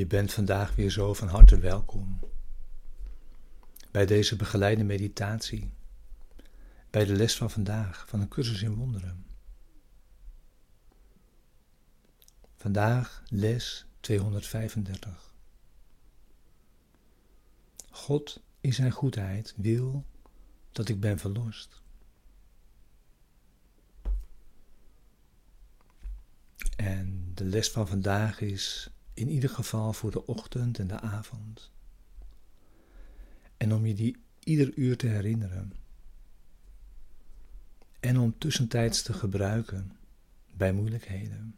Je bent vandaag weer zo van harte welkom bij deze begeleide meditatie, bij de les van vandaag van een cursus in wonderen. Vandaag les 235. God in zijn goedheid wil dat ik ben verlost. En de les van vandaag is in ieder geval voor de ochtend en de avond. En om je die ieder uur te herinneren. En om tussentijds te gebruiken bij moeilijkheden.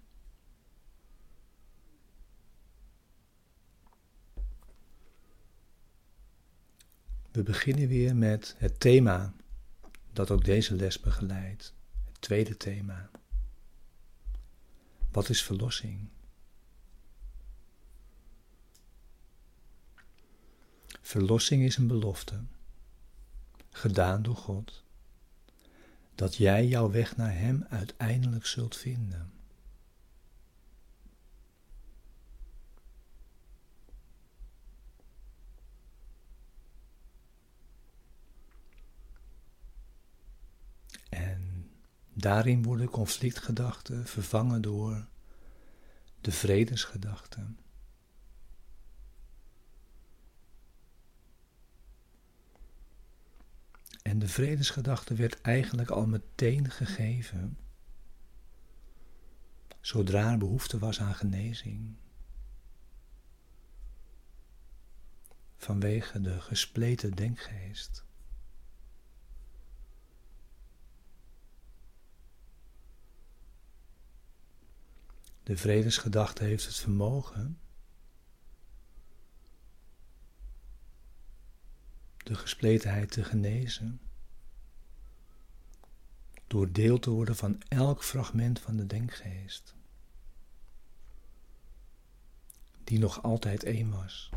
We beginnen weer met het thema dat ook deze les begeleidt. Het tweede thema. Wat is verlossing? Verlossing is een belofte, gedaan door God, dat jij jouw weg naar Hem uiteindelijk zult vinden. En daarin worden conflictgedachten vervangen door de vredesgedachten. En de vredesgedachte werd eigenlijk al meteen gegeven, zodra er behoefte was aan genezing. Vanwege de gespleten denkgeest. De vredesgedachte heeft het vermogen de gespletenheid te genezen. Door deel te worden van elk fragment van de denkgeest. Die nog altijd één was.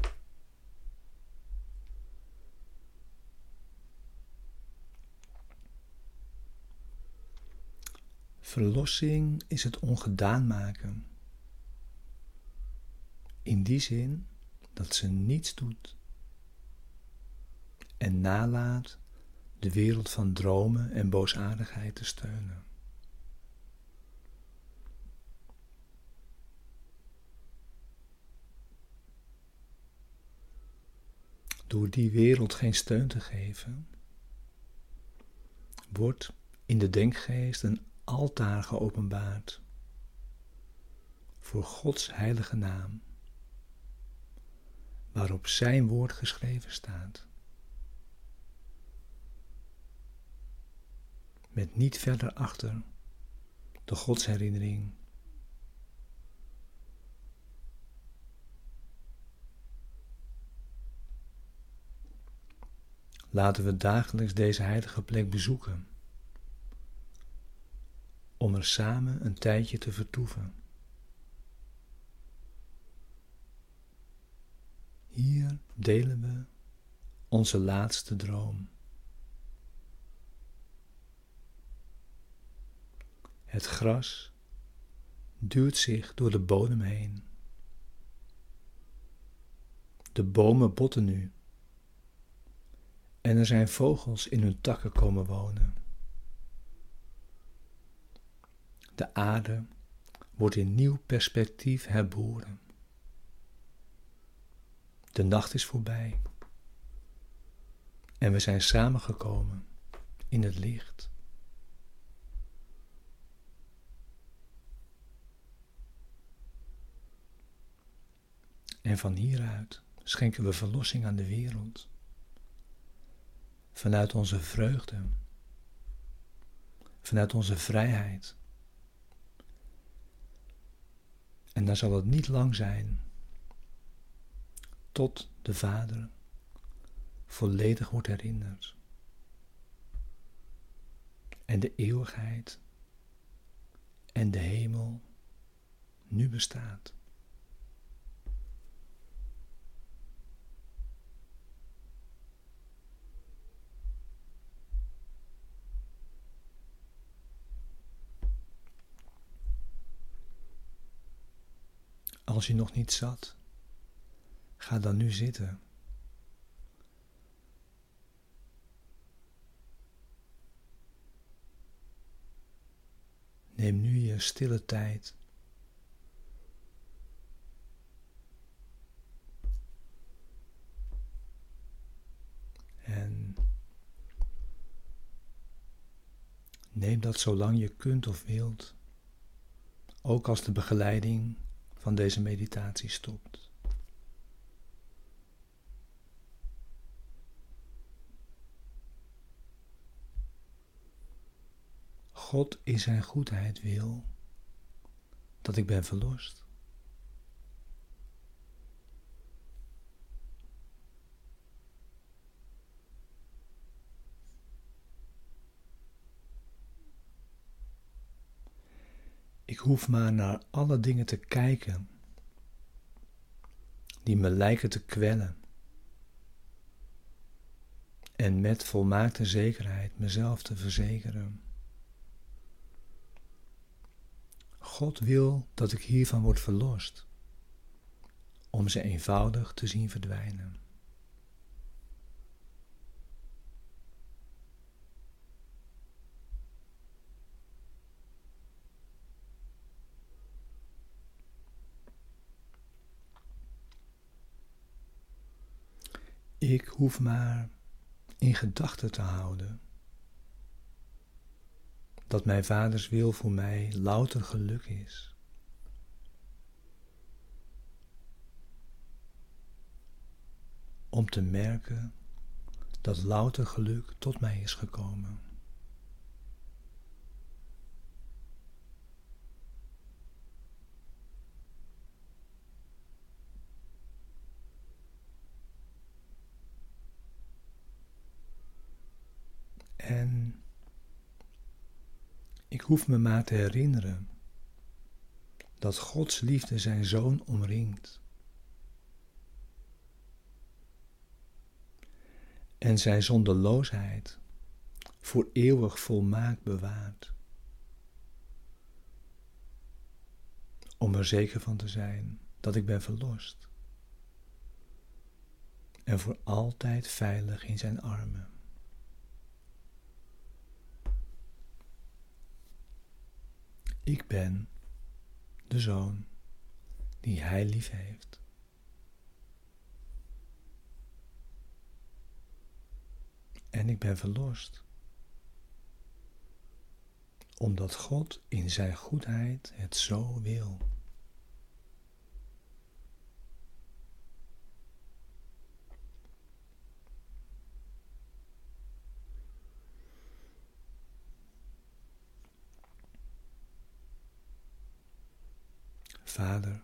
Verlossing is het ongedaan maken. In die zin dat ze niets doet en nalaat de wereld van dromen en boosaardigheid te steunen. Door die wereld geen steun te geven, wordt in de denkgeest een altaar geopenbaard voor Gods heilige naam, waarop Zijn woord geschreven staat. Met niet verder achter de godsherinnering. Laten we dagelijks deze heilige plek bezoeken, om er samen een tijdje te vertoeven. Hier delen we onze laatste droom. Het gras duwt zich door de bodem heen. De bomen botten nu. En er zijn vogels in hun takken komen wonen. De aarde wordt in nieuw perspectief herboren. De nacht is voorbij. En we zijn samengekomen in het licht. En van hieruit schenken we verlossing aan de wereld. Vanuit onze vreugde. Vanuit onze vrijheid. En dan zal het niet lang zijn tot de Vader volledig wordt herinnerd. En de eeuwigheid en de hemel nu bestaat. Als je nog niet zat Ga dan nu zitten. Neem nu je stille tijd. En neem dat zolang je kunt of wilt, ook als de begeleiding van deze meditatie stopt. God in zijn goedheid wil dat ik ben verlost. Ik hoef maar naar alle dingen te kijken die me lijken te kwellen en met volmaakte zekerheid mezelf te verzekeren. God wil dat ik hiervan word verlost, om ze eenvoudig te zien verdwijnen. Ik hoef maar in gedachten te houden dat mijn vaders wil voor mij louter geluk is. Om te merken dat louter geluk tot mij is gekomen. En ik hoef me maar te herinneren dat Gods liefde zijn zoon omringt. En zijn zonderloosheid voor eeuwig volmaakt bewaart. Om er zeker van te zijn dat ik ben verlost. En voor altijd veilig in zijn armen. Ik ben de zoon die Hij lief heeft. En ik ben verlost. Omdat God in Zijn goedheid het zo wil. Vader,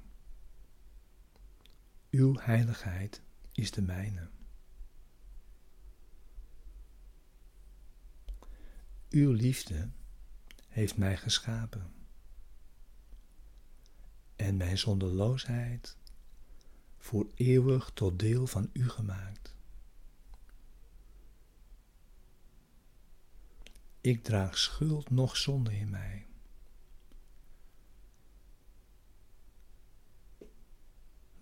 uw heiligheid is de mijne. Uw liefde heeft mij geschapen en mijn zonderloosheid voor eeuwig tot deel van u gemaakt. Ik draag schuld nog zonde in mij.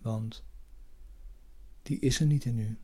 Want die is er niet in u.